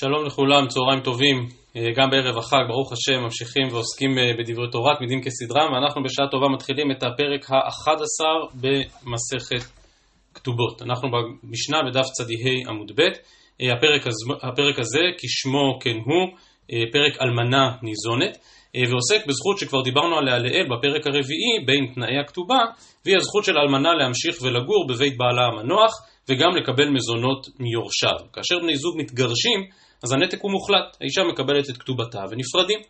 שלום לכולם, צהריים טובים, אה, גם בערב החג, ברוך השם, ממשיכים ועוסקים אה, בדברי תורה, תמידים כסדרם, ואנחנו בשעה טובה מתחילים את הפרק ה-11 במסכת כתובות. אנחנו במשנה בדף צדיהי עמוד ב', אה, הפרק, הפרק הזה, כשמו כן הוא, פרק אלמנה ניזונת, ועוסק בזכות שכבר דיברנו עליה לעיל בפרק הרביעי, בין תנאי הכתובה, והיא הזכות של אלמנה להמשיך ולגור בבית בעלה המנוח, וגם לקבל מזונות מיורשיו. כאשר בני זוג מתגרשים, אז הנתק הוא מוחלט, האישה מקבלת את כתובתה ונפרדים.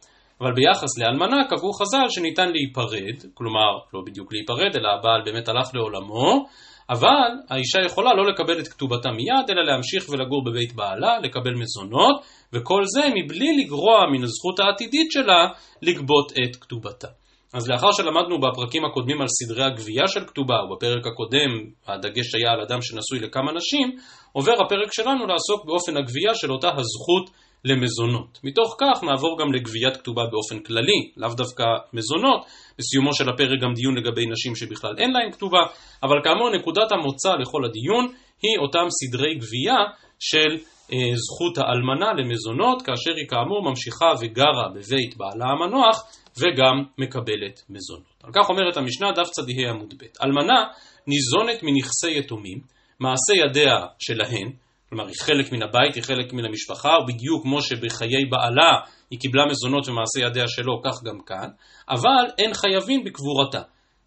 אבל ביחס לאלמנה קבעו חז"ל שניתן להיפרד, כלומר לא בדיוק להיפרד, אלא הבעל באמת הלך לעולמו, אבל האישה יכולה לא לקבל את כתובתה מיד, אלא להמשיך ולגור בבית בעלה, לקבל מזונות, וכל זה מבלי לגרוע מן הזכות העתידית שלה לגבות את כתובתה. אז לאחר שלמדנו בפרקים הקודמים על סדרי הגבייה של כתובה, ובפרק הקודם הדגש היה על אדם שנשוי לכמה נשים, עובר הפרק שלנו לעסוק באופן הגבייה של אותה הזכות למזונות. מתוך כך נעבור גם לגביית כתובה באופן כללי, לאו דווקא מזונות, בסיומו של הפרק גם דיון לגבי נשים שבכלל אין להן כתובה, אבל כאמור נקודת המוצא לכל הדיון היא אותם סדרי גבייה של אה, זכות האלמנה למזונות, כאשר היא כאמור ממשיכה וגרה בבית בעלה המנוח וגם מקבלת מזונות. על כך אומרת המשנה דף צדיהי עמוד ב' אלמנה ניזונת מנכסי יתומים, מעשה ידיה שלהן, כלומר היא חלק מן הבית, היא חלק מן המשפחה, ובדיוק כמו שבחיי בעלה היא קיבלה מזונות ומעשה ידיה שלו, כך גם כאן, אבל אין חייבים בקבורתה.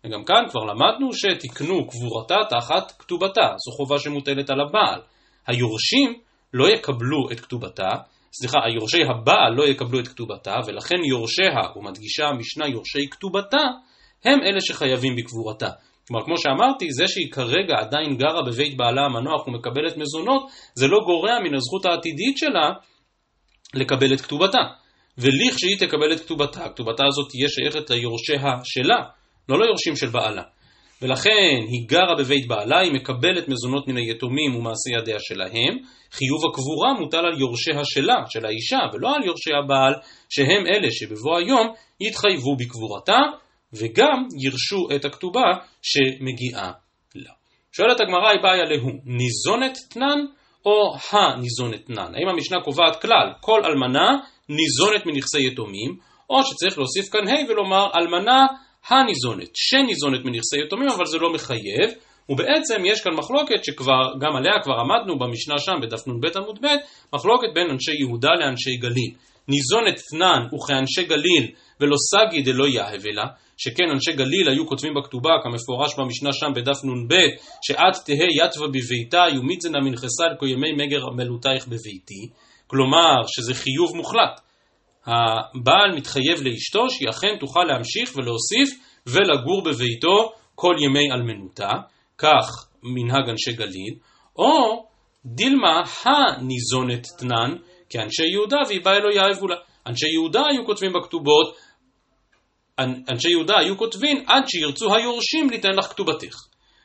וגם כאן כבר למדנו שתקנו קבורתה תחת כתובתה, זו חובה שמוטלת על הבעל. היורשים לא יקבלו את כתובתה, סליחה, יורשי הבעל לא יקבלו את כתובתה, ולכן יורשיה, ומדגישה המשנה יורשי כתובתה, הם אלה שחייבים בקבורתה. כלומר, כמו שאמרתי, זה שהיא כרגע עדיין גרה בבית בעלה המנוח ומקבלת מזונות, זה לא גורע מן הזכות העתידית שלה לקבל את כתובתה. ולכשהיא תקבל את כתובתה, הכתובתה הזאת תהיה שייכת ליורשיה שלה, לא ליורשים של בעלה. ולכן היא גרה בבית בעלה, היא מקבלת מזונות מן היתומים ומעשי ידיה שלהם. חיוב הקבורה מוטל על יורשיה שלה, של האישה, ולא על יורשי הבעל, שהם אלה שבבוא היום יתחייבו בקבורתה, וגם ירשו את הכתובה שמגיעה לה. שואלת הגמרא, היא באה להו, ניזונת תנן או הניזונת תנן? האם המשנה קובעת כלל, כל אלמנה ניזונת מנכסי יתומים, או שצריך להוסיף כאן ה' ולומר אלמנה הניזונת, שניזונת מנכסי יתומים, אבל זה לא מחייב, ובעצם יש כאן מחלוקת שכבר, גם עליה כבר עמדנו במשנה שם בדף נ"ב עמוד ב', מחלוקת בין אנשי יהודה לאנשי גליל. ניזונת תנן וכאנשי גליל ולא סגי דלא יהב אלא, שכן אנשי גליל היו כותבים בכתובה כמפורש במשנה שם בדף נ"ב, שאת תהא יתווה בביתה יומיצנה מנכסה כל ימי מגר מלותייך בביתי, כלומר שזה חיוב מוחלט. הבעל מתחייב לאשתו שהיא אכן תוכל להמשיך ולהוסיף ולגור בביתו כל ימי אלמנותה, כך מנהג אנשי גליל, או דילמה הניזונת תנן כאנשי יהודה והיא באה אלוהי יאהבו לה. אנשי יהודה היו כותבים בכתובות, אנשי יהודה היו כותבים עד שירצו היורשים ליתן לך כתובתך.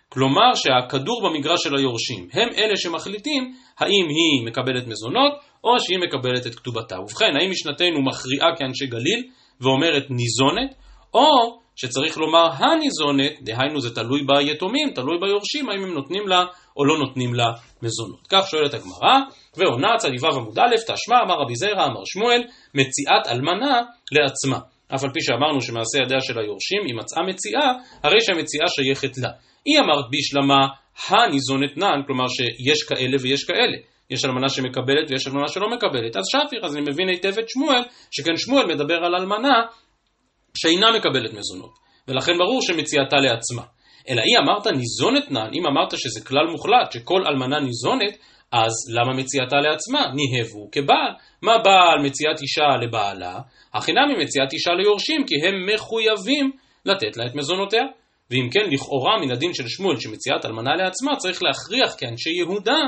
כלומר שהכדור במגרש של היורשים הם אלה שמחליטים האם היא מקבלת מזונות או שהיא מקבלת את כתובתה. ובכן, האם משנתנו מכריעה כאנשי גליל ואומרת ניזונת, או שצריך לומר הניזונת, דהיינו זה תלוי ביתומים, תלוי ביורשים, האם הם נותנים לה או לא נותנים לה מזונות. כך שואלת הגמרא, ועונה צדיו עמוד א', תשמע אמר רבי זרע אמר שמואל, מציאת אלמנה לעצמה. אף על פי שאמרנו שמעשה ידיה של היורשים, היא מצאה מציאה, הרי שהמציאה שייכת לה. היא אמרת בשלמה הניזונת נן, כלומר שיש כאלה ויש כאלה. יש אלמנה שמקבלת ויש אלמנה שלא מקבלת. אז שפיר, אז אני מבין היטב את שמואל, שכן שמואל מדבר על אלמנה שאינה מקבלת מזונות. ולכן ברור שמציאתה לעצמה. אלא היא אמרת ניזונת נן, אם אמרת שזה כלל מוחלט, שכל אלמנה ניזונת, אז למה מציאתה לעצמה? ניהבו כבעל. מה בעל מציאת אישה לבעלה? החינם היא מציאת אישה ליורשים, כי הם מחויבים לתת לה את מזונותיה. ואם כן, לכאורה מן הדין של שמואל שמציאת אלמנה לעצמה, צריך להכריח כאנשי יהודה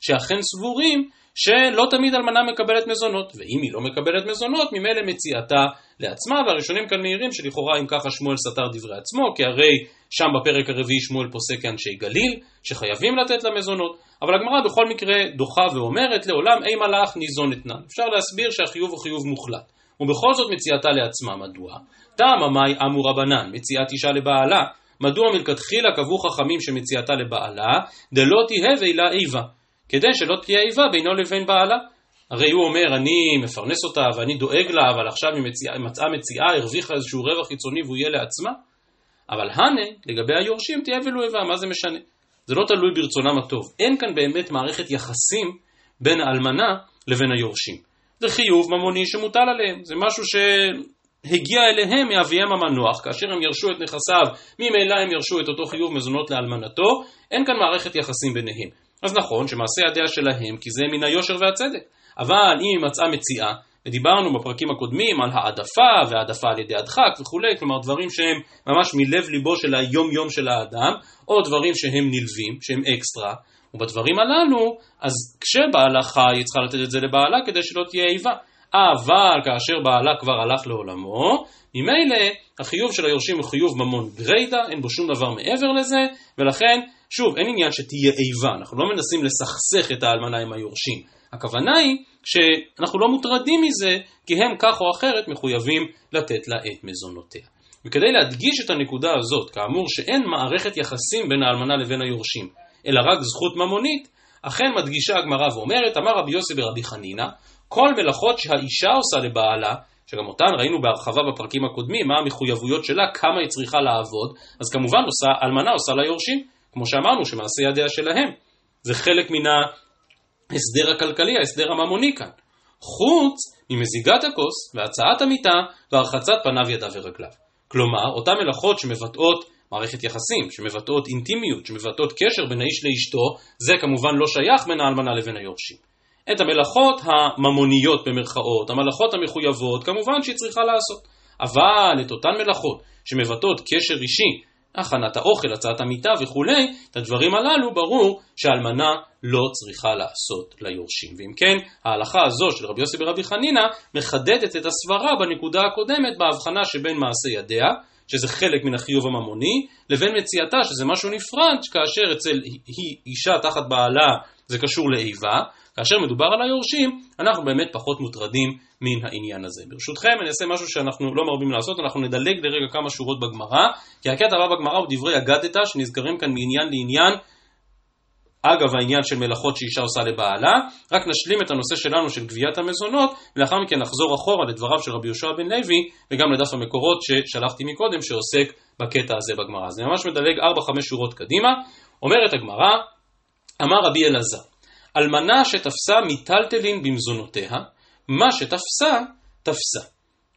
שאכן סבורים שלא תמיד אלמנה מקבלת מזונות, ואם היא לא מקבלת מזונות, ממילא מציאתה לעצמה, והראשונים כאן מעירים שלכאורה אם ככה שמואל סתר דברי עצמו, כי הרי שם בפרק הרביעי שמואל פוסק כאנשי גליל, שחייבים לתת לה מזונות, אבל הגמרא בכל מקרה דוחה ואומרת, לעולם אימה לך ניזון אתנן. אפשר להסביר שהחיוב הוא חיוב מוחלט. ובכל זאת מציאתה לעצמה, מדוע? טעם המאי אמו רבנן, מציאת אישה לבעלה, מדוע מלכתחילה קבעו חכמים שמציאתה לבעלה, דלא תהיה ואילה איבה. כדי שלא תהיה איבה בינו לבין בעלה. הרי הוא אומר, אני מפרנס אותה ואני דואג לה, אבל עכשיו היא מצאה מציאה, הרוויחה איזשהו רווח חיצוני והוא יהיה לעצמה. אבל הנה, לגבי היורשים, תהיה ולואבה, מה זה משנה? זה לא תלוי ברצונם הטוב. אין כאן באמת מערכת יחסים בין האלמנה לבין היורשים. זה חיוב ממוני שמוטל עליהם, זה משהו שהגיע אליהם מאביהם המנוח, כאשר הם ירשו את נכסיו, ממילא הם ירשו את אותו חיוב מזונות לאלמנתו, אין כאן מערכת יחסים ביניהם. אז נכון שמעשה ידיה שלהם, כי זה מן היושר והצדק. אבל אם היא מצאה מציאה, ודיברנו בפרקים הקודמים על העדפה והעדפה על ידי הדחק וכולי, כלומר דברים שהם ממש מלב ליבו של היום יום של האדם, או דברים שהם נלווים, שהם אקסטרה, ובדברים הללו, אז כשבעלה חי היא צריכה לתת את זה לבעלה כדי שלא תהיה איבה. אבל כאשר בעלה כבר הלך לעולמו, ממילא החיוב של היורשים הוא חיוב ממון גריידא, אין בו שום דבר מעבר לזה, ולכן, שוב, אין עניין שתהיה איבה, אנחנו לא מנסים לסכסך את האלמנה עם היורשים. הכוונה היא שאנחנו לא מוטרדים מזה, כי הם כך או אחרת מחויבים לתת לה את מזונותיה. וכדי להדגיש את הנקודה הזאת, כאמור שאין מערכת יחסים בין האלמנה לבין היורשים, אלא רק זכות ממונית, אכן מדגישה הגמרא ואומרת, אמר רבי יוסי ברבי חנינא, כל מלאכות שהאישה עושה לבעלה, שגם אותן ראינו בהרחבה בפרקים הקודמים, מה המחויבויות שלה, כמה היא צריכה לעבוד, אז כמובן עושה, אלמנה עושה לה יורשים, כמו שאמרנו, שמעשה ידיה שלהם. זה חלק מן ההסדר הכלכלי, ההסדר הממוני כאן. חוץ ממזיגת הכוס והצעת המיטה והרחצת פניו ידיו ורגליו. כלומר, אותן מלאכות שמבטאות מערכת יחסים, שמבטאות אינטימיות, שמבטאות קשר בין האיש לאשתו, זה כמובן לא שייך בין האלמנה לבין היורשים. את המלאכות הממוניות במרכאות, המלאכות המחויבות, כמובן שהיא צריכה לעשות. אבל את אותן מלאכות שמבטאות קשר אישי, הכנת האוכל, הצעת המיטה וכולי, את הדברים הללו ברור שהאלמנה לא צריכה לעשות ליורשים. ואם כן, ההלכה הזו של רבי יוסי ברבי חנינא מחדדת את הסברה בנקודה הקודמת בהבחנה שבין מעשה ידיה, שזה חלק מן החיוב הממוני, לבין מציאתה, שזה משהו נפרד, כאשר אצל היא אישה תחת בעלה זה קשור לאיבה, כאשר מדובר על היורשים, אנחנו באמת פחות מוטרדים מן העניין הזה. ברשותכם, אני אעשה משהו שאנחנו לא מרבים לעשות, אנחנו נדלג לרגע כמה שורות בגמרא, כי הקטע הבא בגמרא הוא דברי אגדתא, שנזכרים כאן מעניין לעניין, אגב העניין של מלאכות שאישה עושה לבעלה, רק נשלים את הנושא שלנו של גביית המזונות, ולאחר מכן נחזור אחורה לדבריו של רבי יהושע בן לוי, וגם לדף המקורות ששלחתי מקודם, שעוסק בקטע הזה בגמרא. אז אני ממש מדלג 4-5 שורות קדימה, אומרת הגמרא, אמר רבי אלעזר, אלמנה שתפסה מיטלטלין במזונותיה, מה שתפסה, תפסה.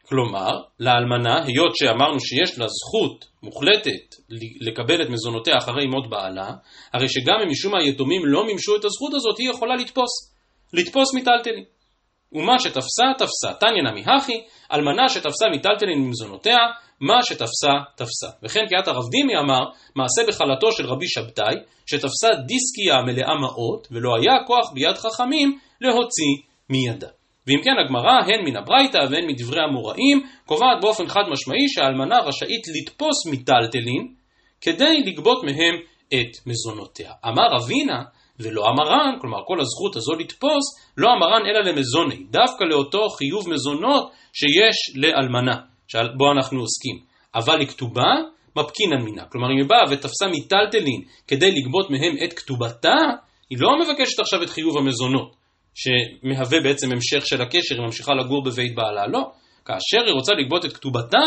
כלומר, לאלמנה, היות שאמרנו שיש לה זכות מוחלטת לקבל את מזונותיה אחרי מות בעלה, הרי שגם אם משום היתומים לא מימשו את הזכות הזאת, היא יכולה לתפוס. לתפוס מיטלטלין. ומה שתפסה, תפסה. תניא נמי הכי, אלמנה שתפסה מיטלטלין ממזונותיה, מה שתפסה, תפסה. וכן קריאת הרב דימי אמר, מעשה בחלתו של רבי שבתאי, שתפסה דיסקיה מלאה מעות, ולא היה כוח ביד חכמים להוציא מידה. ואם כן הגמרא, הן מן הברייתא והן מדברי המוראים, קובעת באופן חד משמעי שהאלמנה רשאית לתפוס מיטלטלין כדי לגבות מהם את מזונותיה. אמר אבינה ולא המרן, כלומר כל הזכות הזו לתפוס, לא המרן אלא למזוני, דווקא לאותו חיוב מזונות שיש לאלמנה, בו אנחנו עוסקים. אבל לכתובה, מפקינן מינה. כלומר, אם היא באה ותפסה מיטלטלין כדי לגבות מהם את כתובתה, היא לא מבקשת עכשיו את חיוב המזונות, שמהווה בעצם המשך של הקשר, היא ממשיכה לגור בבית בעלה, לא. כאשר היא רוצה לגבות את כתובתה,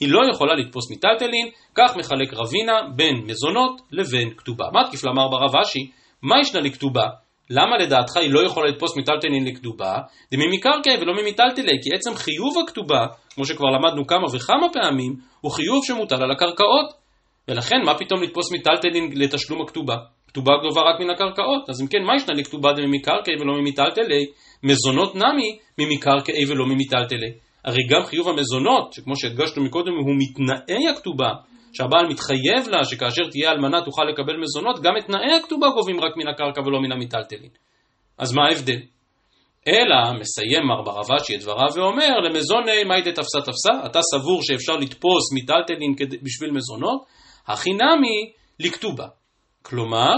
היא לא יכולה לתפוס מיטלטלין, כך מחלק רבינה בין מזונות לבין כתובה. מה תקיף לאמר ברב אשי? מה ישנה לכתובה? למה לדעתך היא לא יכולה לתפוס מיטלטלין לכתובה? זה ממקרקעי ולא ממיטלטלי, כי עצם חיוב הכתובה, כמו שכבר למדנו כמה וכמה פעמים, הוא חיוב שמוטל על הקרקעות. ולכן מה פתאום לתפוס מיטלטלין לתשלום הכתובה? כתובה גובה רק מן הקרקעות. אז אם כן, מה ישנה לכתובה ממקרקעי ולא ממיטלטלי? מזונות נמי ממקרקעי ולא ממיטלטלי. הרי גם חיוב המזונות, שכמו שהדגשנו מקודם, הוא מתנאי הכתובה, שהבעל מתחייב לה שכאשר תהיה אלמנה תוכל לקבל מזונות, גם את תנאי הכתובה גובים רק מן הקרקע ולא מן המיטלטלין. אז מה ההבדל? אלא מסיים מר ברבשי את דבריו ואומר למזוני מיידי תפסה תפסה, אתה סבור שאפשר לתפוס מיטלטלין בשביל מזונות, הכי נמי לכתובה. כלומר,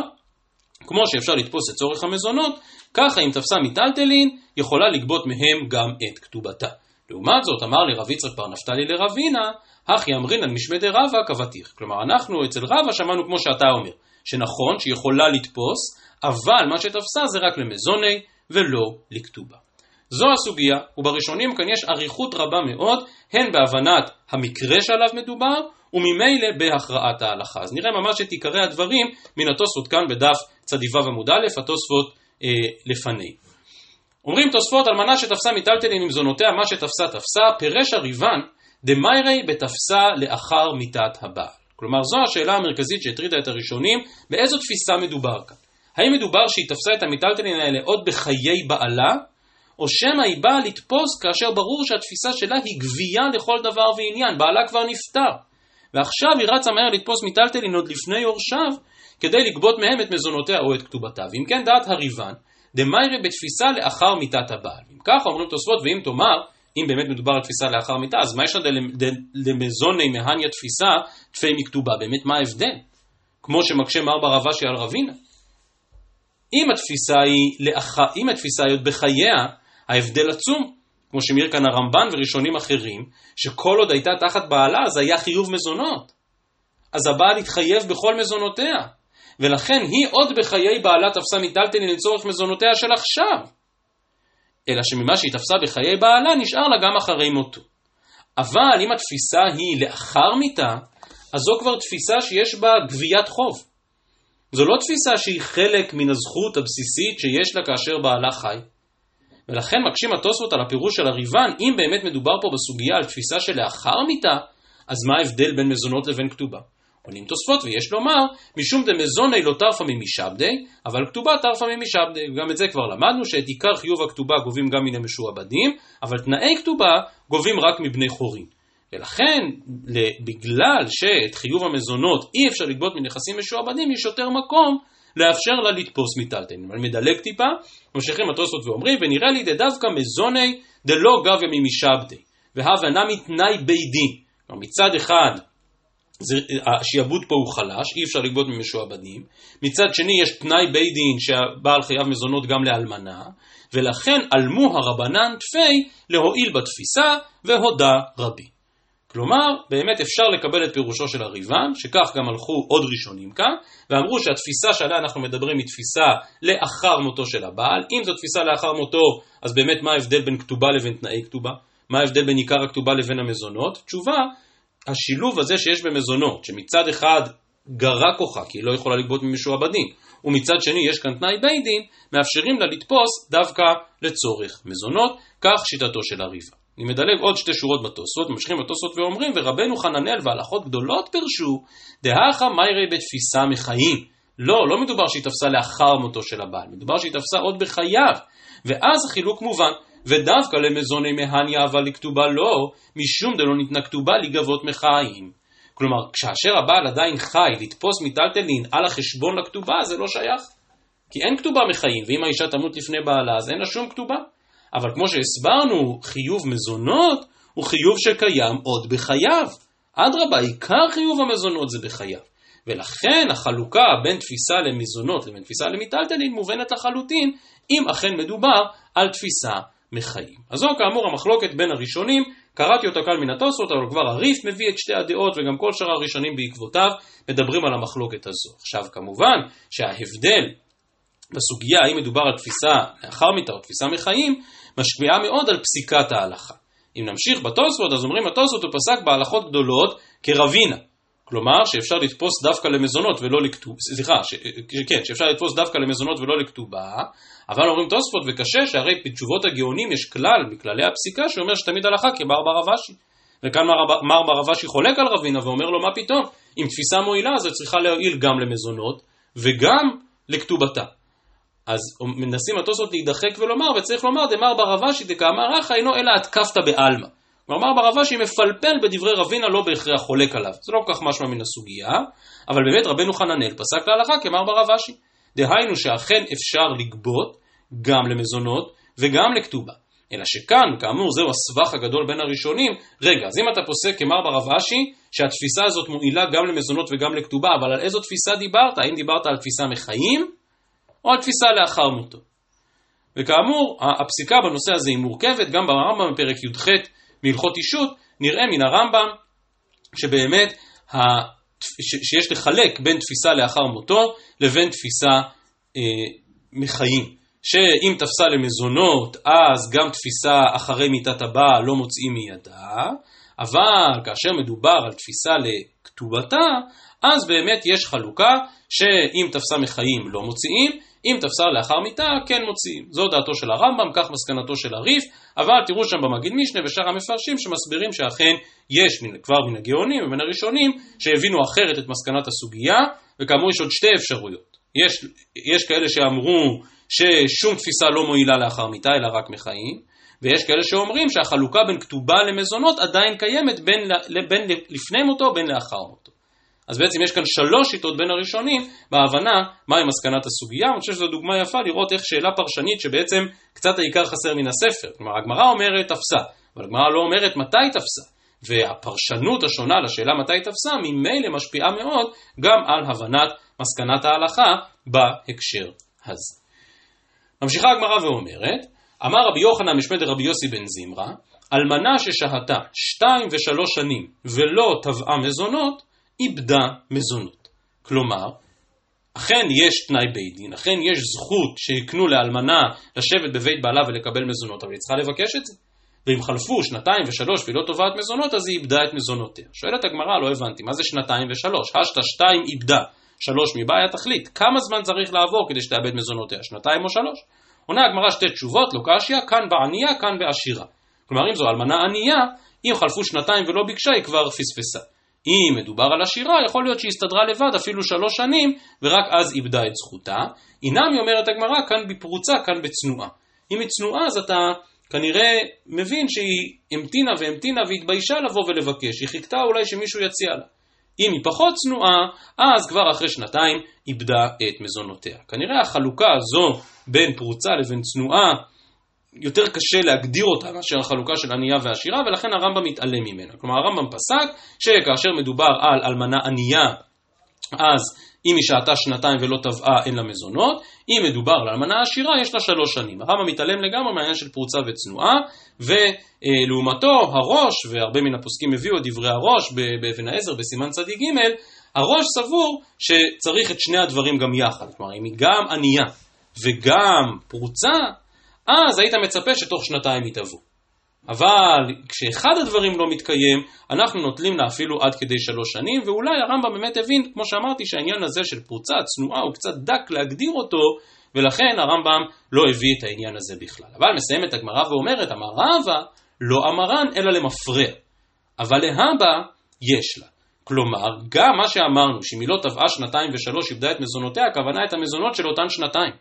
כמו שאפשר לתפוס את צורך המזונות, ככה אם תפסה מיטלטלין, יכולה לגבות מהם גם את כתובתה. לעומת זאת, אמר לי רב יצחק בר נפתלי לרבינה, הכי אמרינן משמי רבא כבתיך. כלומר, אנחנו אצל רבא שמענו כמו שאתה אומר, שנכון שהיא יכולה לתפוס, אבל מה שתפסה זה רק למזוני ולא לכתובה. זו הסוגיה, ובראשונים כאן יש אריכות רבה מאוד, הן בהבנת המקרה שעליו מדובר, וממילא בהכרעת ההלכה. אז נראה ממש את עיקרי הדברים מן התוספות כאן בדף צדיו עמוד א', התוספות אה, לפני. אומרים תוספות על מנה שתפסה מיטלטלין עם זונותיה, מה שתפסה תפסה, פירש הריבן דמיירי בתפסה לאחר מיתת הבעל. כלומר זו השאלה המרכזית שהטרידה את הראשונים, באיזו תפיסה מדובר כאן. האם מדובר שהיא תפסה את המיטלטלין האלה עוד בחיי בעלה, או שמא היא באה לתפוס כאשר ברור שהתפיסה שלה היא גבייה לכל דבר ועניין, בעלה כבר נפטר. ועכשיו היא רצה מהר לתפוס מיטלטלין עוד לפני יורשיו, כדי לגבות מהם את מזונותיה או את כתובתה. ואם כן דעת הריבן, דמיירי בתפיסה לאחר מיתת הבעל. אם ככה אומרים תוספות, ואם תאמר, אם באמת מדובר על תפיסה לאחר מיתה, אז מה יש לה למזוני מהניה תפיסה, תפי מכתובה? באמת מה ההבדל? כמו שמקשה מר ברבשי על רבינה. אם התפיסה היא, לאח... אם התפיסה היא עוד בחייה, ההבדל עצום. כמו שמעיר כאן הרמב"ן וראשונים אחרים, שכל עוד הייתה תחת בעלה, אז היה חיוב מזונות. אז הבעל התחייב בכל מזונותיה. ולכן היא עוד בחיי בעלה תפסה מיטלטלין לצורך מזונותיה של עכשיו. אלא שממה שהיא תפסה בחיי בעלה נשאר לה גם אחרי מותו. אבל אם התפיסה היא לאחר מיתה, אז זו כבר תפיסה שיש בה גביית חוב. זו לא תפיסה שהיא חלק מן הזכות הבסיסית שיש לה כאשר בעלה חי. ולכן מקשים התוספות על הפירוש של הריבן, אם באמת מדובר פה בסוגיה על תפיסה שלאחר מיתה, אז מה ההבדל בין מזונות לבין כתובה? עונים תוספות ויש לומר, משום דמזוני לא טרפה ממשעבדי, אבל כתובה טרפה ממשעבדי. גם את זה כבר למדנו, שאת עיקר חיוב הכתובה גובים גם מן המשועבדים, אבל תנאי כתובה גובים רק מבני חורין. ולכן, בגלל שאת חיוב המזונות אי אפשר לגבות מנכסים משועבדים, יש יותר מקום לאפשר לה לתפוס מיטלטלין. אבל מדלג טיפה, ממשיכים התוספות ואומרים, ונראה לי דווקא מזוני דלא גביה ממשעבדי, והבנה מתנאי בית דין. מצד אחד, השעבוד פה הוא חלש, אי אפשר לגבות ממשועבדים. מצד שני יש תנאי בית דין שהבעל חייב מזונות גם לאלמנה, ולכן עלמו הרבנן תפי להועיל בתפיסה והודה רבי. כלומר, באמת אפשר לקבל את פירושו של הריבן, שכך גם הלכו עוד ראשונים כאן, ואמרו שהתפיסה שעליה אנחנו מדברים היא תפיסה לאחר מותו של הבעל. אם זו תפיסה לאחר מותו, אז באמת מה ההבדל בין כתובה לבין תנאי כתובה? מה ההבדל בין עיקר הכתובה לבין המזונות? תשובה, השילוב הזה שיש במזונות, שמצד אחד גרה כוחה, כי היא לא יכולה לגבות ממשועבדים, ומצד שני יש כאן תנאי בית דין, מאפשרים לה לתפוס דווקא לצורך מזונות, כך שיטתו של הריבה. אני מדלג עוד שתי שורות בתוספות, ממשיכים בתוספות ואומרים, ורבנו חננאל והלכות גדולות פירשו, דהכה מיירי בתפיסה מחיים. לא, לא מדובר שהיא תפסה לאחר מותו של הבעל, מדובר שהיא תפסה עוד בחייו. ואז החילוק מובן, ודווקא למזוני מהניה אבל לכתובה לא, משום דלא ניתנה כתובה לגבות מחיים. כלומר, כאשר הבעל עדיין חי, לתפוס מיטלטלין על החשבון לכתובה, זה לא שייך. כי אין כתובה מחיים, ואם האישה תמות לפני בעלה, אז אין לה שום כתובה. אבל כמו שהסברנו, חיוב מזונות הוא חיוב שקיים עוד בחייו. אדרבה, עיקר חיוב המזונות זה בחייו. ולכן החלוקה בין תפיסה למזונות לבין תפיסה למיטלטלין מובנת לחלוטין, אם אכן מדובר על תפיסה מחיים. אז זו כאמור המחלוקת בין הראשונים, קראתי אותה כאן מן התוספות, אבל כבר הריף מביא את שתי הדעות וגם כל שאר הראשונים בעקבותיו מדברים על המחלוקת הזו. עכשיו כמובן שההבדל בסוגיה האם מדובר על תפיסה לאחר מיתה או תפיסה מחיים, משפיעה מאוד על פסיקת ההלכה. אם נמשיך בתוספות, אז אומרים התוספות הוא פסק בהלכות גדולות כרבינה. כלומר, שאפשר לתפוס דווקא למזונות ולא לכתובה, סליחה, ש, כן, שאפשר לתפוס דווקא למזונות ולא לכתובה, אבל אומרים תוספות וקשה, שהרי בתשובות הגאונים יש כלל מכללי הפסיקה שאומר שתמיד הלכה כמר ברבשי. וכאן מר, מר ברבשי חולק על רבינה ואומר לו, מה פתאום, אם תפיסה מועילה אז צריכה להועיל גם למזונות וגם לכתובתה. אז מנסים התוספות להידחק ולומר, וצריך לומר, דמר ברבשי דקאמר אחא אינו אלא התקפת בעלמא. כלומר ברבשי מפלפל בדברי רבינה לא בהכרח חולק עליו. זה לא כל כך משמע מן הסוגיה, אבל באמת רבנו חננאל פסק להלכה כמר ברבשי. דהיינו שאכן אפשר לגבות גם למזונות וגם לכתובה. אלא שכאן, כאמור, זהו הסבך הגדול בין הראשונים. רגע, אז אם אתה פוסק כמר ברב אשי, שהתפיסה הזאת מועילה גם למזונות וגם לכתובה, אבל על איזו תפיסה דיברת? האם דיברת על תפיסה מחיים, או על תפיסה לאחר מותו? וכאמור, הפסיקה בנושא הזה היא מורכבת, גם ברמב"ם בפרק י"ח מהלכות אישות, נראה מן הרמב"ם שבאמת ה... שיש לחלק בין תפיסה לאחר מותו לבין תפיסה אה, מחיים. שאם תפסה למזונות, אז גם תפיסה אחרי מיתת הבעל לא מוצאים מידה, אבל כאשר מדובר על תפיסה לכתובתה, אז באמת יש חלוקה שאם תפסה מחיים לא מוציאים, אם תפסה לאחר מיתה כן מוציאים. זו דעתו של הרמב"ם, כך מסקנתו של הריף, אבל תראו שם במגיד משנה ושאר המפרשים שמסבירים שאכן יש כבר מן הגאונים ומן הראשונים שהבינו אחרת את מסקנת הסוגיה, וכאמור יש עוד שתי אפשרויות. יש, יש כאלה שאמרו ששום תפיסה לא מועילה לאחר מיתה אלא רק מחיים, ויש כאלה שאומרים שהחלוקה בין כתובה למזונות עדיין קיימת בין, בין לפני מותו בין לאחר מותו. אז בעצם יש כאן שלוש שיטות בין הראשונים בהבנה מהי מסקנת הסוגיה. אני חושב שזו דוגמה יפה לראות איך שאלה פרשנית שבעצם קצת העיקר חסר מן הספר. כלומר, הגמרא אומרת תפסה, אבל הגמרא לא אומרת מתי תפסה. והפרשנות השונה לשאלה מתי תפסה ממילא משפיעה מאוד גם על הבנת מסקנת ההלכה בהקשר הזה. ממשיכה הגמרא ואומרת, אמר רבי יוחנן משמד רבי יוסי בן זמרה, אלמנה ששהתה שתיים ושלוש שנים ולא תבעה מזונות, איבדה מזונות. כלומר, אכן יש תנאי בית דין, אכן יש זכות שיקנו לאלמנה לשבת בבית בעלה ולקבל מזונות, אבל היא צריכה לבקש את זה. ואם חלפו שנתיים ושלוש והיא לא תובעת מזונות, אז היא איבדה את מזונותיה. שואלת הגמרא, לא הבנתי, מה זה שנתיים ושלוש? השתא שתיים איבדה, שלוש מבעיה תכלית. כמה זמן צריך לעבור כדי שתאבד מזונותיה? שנתיים או שלוש? עונה הגמרא שתי תשובות, לא קשיא, כאן בענייה, כאן בעשירה. כלומר, אם זו אלמנה ענייה, אם חלפו שנתיים ולא ביקשה, היא כבר פספסה. אם מדובר על עשירה, יכול להיות שהיא הסתדרה לבד אפילו שלוש שנים, ורק אז איבדה את זכותה. אינם, היא אומרת הגמרא, כאן בפרוצה, כאן בצנועה. אם היא צנועה, אז אתה כנראה מבין שהיא המתינה והמתינה והתביישה לבוא ולבקש. היא חיכתה אולי שמישהו יציע לה. אם היא פחות צנועה, אז כבר אחרי שנתיים איבדה את מזונותיה. כנראה החלוקה הזו בין פרוצה לבין צנועה יותר קשה להגדיר אותה מאשר החלוקה של ענייה ועשירה, ולכן הרמב"ם מתעלם ממנה. כלומר, הרמב"ם פסק שכאשר מדובר על אלמנה ענייה, אז אם היא שהתה שנתיים ולא תבעה, אין לה מזונות. אם מדובר על אלמנה עשירה, יש לה שלוש שנים. הרמב"ם מתעלם לגמרי מהעניין של פרוצה וצנועה, ולעומתו, הראש, והרבה מן הפוסקים הביאו את דברי הראש באבן העזר בסימן צדיק ג', הראש סבור שצריך את שני הדברים גם יחד. כלומר, אם היא גם ענייה וגם פרוצה, אז היית מצפה שתוך שנתיים יתהוו. אבל כשאחד הדברים לא מתקיים, אנחנו נוטלים לה אפילו עד כדי שלוש שנים, ואולי הרמב"ם באמת הבין, כמו שאמרתי, שהעניין הזה של פרוצה, צנועה, הוא קצת דק להגדיר אותו, ולכן הרמב"ם לא הביא את העניין הזה בכלל. אבל מסיימת הגמרא ואומרת, אמר רבא, לא אמרן אלא למפרע, אבל להבא יש לה. כלומר, גם מה שאמרנו, שאם היא לא טבעה שנתיים ושלוש, איבדה את מזונותיה, הכוונה את המזונות של אותן שנתיים.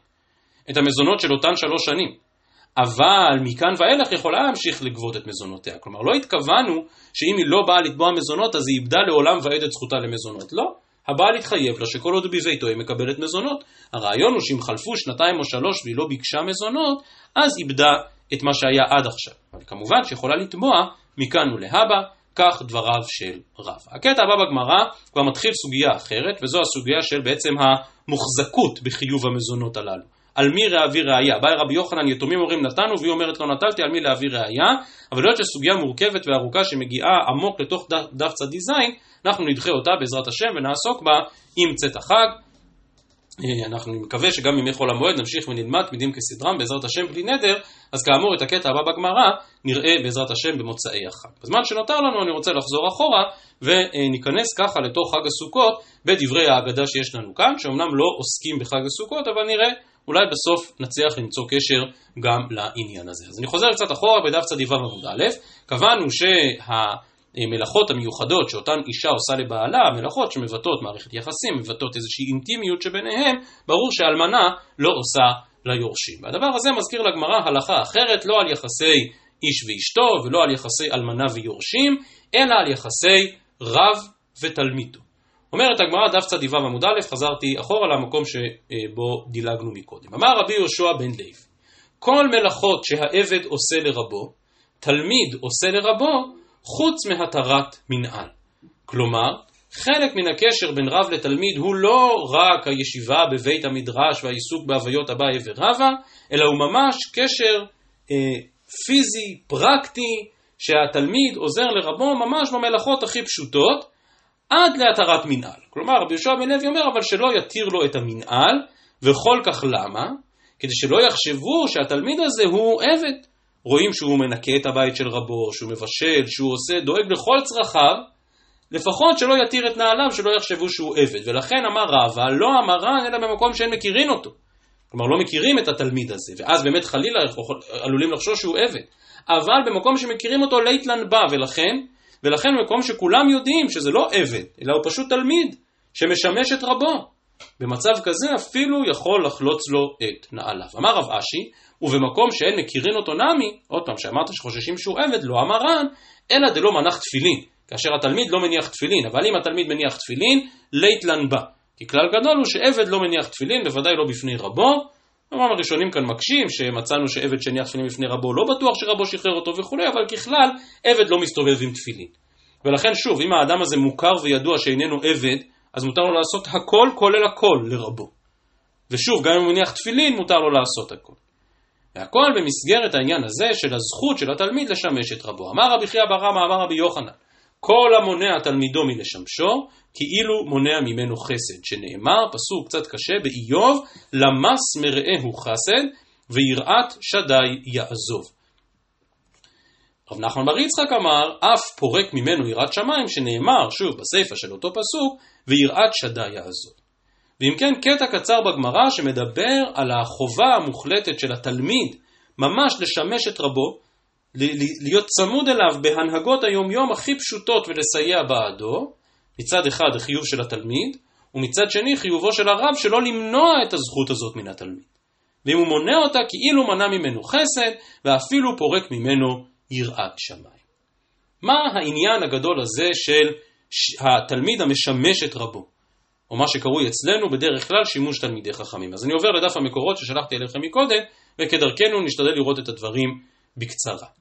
את המזונות של אותן שלוש שנים. אבל מכאן ואילך יכולה להמשיך לגבות את מזונותיה. כלומר, לא התכוונו שאם היא לא באה לתבוע מזונות, אז היא איבדה לעולם ועד את זכותה למזונות. לא. הבעל התחייב לה שכל עוד בביתו היא מקבלת מזונות. הרעיון הוא שאם חלפו שנתיים או שלוש והיא לא ביקשה מזונות, אז איבדה את מה שהיה עד עכשיו. אבל כמובן שיכולה לתבוע מכאן ולהבא, כך דבריו של רב. הקטע הבא בגמרא כבר מתחיל סוגיה אחרת, וזו הסוגיה של בעצם המוחזקות בחיוב המזונות הללו. על מי להביא ראייה. באי רבי יוחנן יתומים אומרים נתנו והיא אומרת לא נטלתי על מי להביא ראייה, אבל היות שסוגיה מורכבת וארוכה שמגיעה עמוק לתוך דף צדי זין, אנחנו נדחה אותה בעזרת השם ונעסוק בה עם צאת החג. אה, אנחנו מקווה שגם ימי חול המועד נמשיך ונלמד תמידים כסדרם בעזרת השם בלי נדר, אז כאמור את הקטע הבא בגמרא נראה בעזרת השם במוצאי החג. בזמן שנותר לנו אני רוצה לחזור אחורה וניכנס ככה לתוך חג הסוכות בדברי ההגדה שיש לנו כאן, שאומנם לא עוסקים בחג הסוכות אבל נראה אולי בסוף נצליח למצוא קשר גם לעניין הזה. אז אני חוזר קצת אחורה בדף צדיו עמוד א', קבענו שהמלאכות המיוחדות שאותן אישה עושה לבעלה, המלאכות שמבטאות מערכת יחסים, מבטאות איזושהי אינטימיות שביניהם, ברור שאלמנה לא עושה ליורשים. והדבר הזה מזכיר לגמרא הלכה אחרת, לא על יחסי איש ואשתו ולא על יחסי אלמנה ויורשים, אלא על יחסי רב ותלמידו. אומרת הגמרא דף צדיו עמוד א', חזרתי אחורה למקום שבו דילגנו מקודם. אמר רבי יהושע בן לוי, כל מלאכות שהעבד עושה לרבו, תלמיד עושה לרבו, חוץ מהתרת מנהל. כלומר, חלק מן הקשר בין רב לתלמיד הוא לא רק הישיבה בבית המדרש והעיסוק בהוויות אביי ורבא, אלא הוא ממש קשר אה, פיזי, פרקטי, שהתלמיד עוזר לרבו ממש במלאכות הכי פשוטות, עד להתרת מנהל. כלומר, רבי יהושע בן לוי אומר אבל שלא יתיר לו את המנהל, וכל כך למה? כדי שלא יחשבו שהתלמיד הזה הוא עבד. רואים שהוא מנקה את הבית של רבו, שהוא מבשל, שהוא עושה, דואג לכל צרכיו, לפחות שלא יתיר את נעליו, שלא יחשבו שהוא עבד. ולכן אמר רבא, לא המרן אלא במקום שאין מכירים אותו. כלומר, לא מכירים את התלמיד הזה, ואז באמת חלילה עלולים לחשוש שהוא עבד. אבל במקום שמכירים אותו ליטלן בא, ולכן, ולכן במקום שכולם יודעים שזה לא עבד, אלא הוא פשוט תלמיד, שמשמש את רבו. במצב כזה אפילו יכול לחלוץ לו את נעליו. אמר רב אשי, ובמקום שאין מכירין אותו נמי, עוד פעם, שאמרת שחוששים שהוא עבד, לא המרן, אלא דלא מנח תפילין. כאשר התלמיד לא מניח תפילין, אבל אם התלמיד מניח תפילין, ליטלן בא. כי כלל גדול הוא שעבד לא מניח תפילין, בוודאי לא בפני רבו. כלומר הראשונים כאן מקשים שמצאנו שעבד שניח תפילין בפני רבו לא בטוח שרבו שחרר אותו וכולי, אבל ככלל עבד לא מסתובב עם תפילין. ולכן שוב, אם האדם הזה מוכר וידוע שאיננו עבד, אז מותר לו לעשות הכל כולל הכל לרבו. ושוב, גם אם הוא מניח תפילין, מותר לו לעשות הכל. והכל במסגרת העניין הזה של הזכות של התלמיד לשמש את רבו. אמר רבי חייא בר רמא, אמר רבי יוחנן, כל המונע תלמידו מלשמשו, כאילו מונע ממנו חסד, שנאמר, פסוק קצת קשה, באיוב, למס מרעהו חסד, ויראת שדי יעזוב. רב נחמן בר יצחק אמר, אף פורק ממנו יראת שמיים, שנאמר, שוב, בסיפא של אותו פסוק, ויראת שדי יעזוב. ואם כן, קטע קצר בגמרא שמדבר על החובה המוחלטת של התלמיד ממש לשמש את רבו, להיות צמוד אליו בהנהגות היומיום הכי פשוטות ולסייע בעדו, מצד אחד החיוב של התלמיד, ומצד שני חיובו של הרב שלא למנוע את הזכות הזאת מן התלמיד. ואם הוא מונע אותה כאילו מנע ממנו חסד, ואפילו פורק ממנו יראת שמיים. מה העניין הגדול הזה של התלמיד המשמש את רבו? או מה שקרוי אצלנו בדרך כלל שימוש תלמידי חכמים. אז אני עובר לדף המקורות ששלחתי אליכם מקודם, וכדרכנו נשתדל לראות את הדברים בקצרה.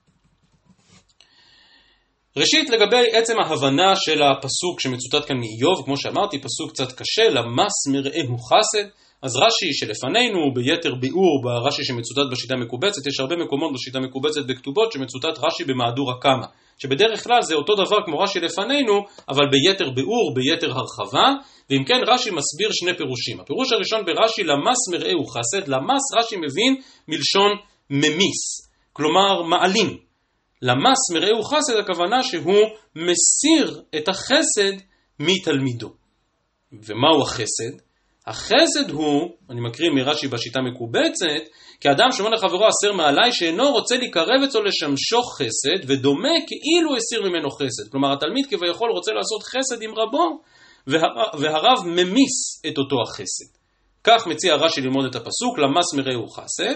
ראשית, לגבי עצם ההבנה של הפסוק שמצוטט כאן מאיוב, כמו שאמרתי, פסוק קצת קשה, למס מרעהו חסד, אז רש"י שלפנינו ביתר ביאור ברש"י שמצוטט בשיטה המקובצת, יש הרבה מקומות בשיטה המקובצת בכתובות שמצוטט רש"י במהדורה קמא, שבדרך כלל זה אותו דבר כמו רש"י לפנינו, אבל ביתר ביאור, ביתר הרחבה, ואם כן רש"י מסביר שני פירושים. הפירוש הראשון ברש"י, למס מרעהו חסד, למס רש"י מבין מלשון ממיס, כלומר מעלים. למס מרעהו חסד הכוונה שהוא מסיר את החסד מתלמידו. ומהו החסד? החסד הוא, אני מקריא מרש"י בשיטה מקובצת, כי אדם שאומר לחברו הסר מעלי שאינו רוצה לקרב אצלו לשמשו חסד, ודומה כאילו הסיר ממנו חסד. כלומר התלמיד כביכול רוצה לעשות חסד עם רבו, והרב ממיס את אותו החסד. כך מציע רש"י ללמוד את הפסוק, למס מרעהו חסד,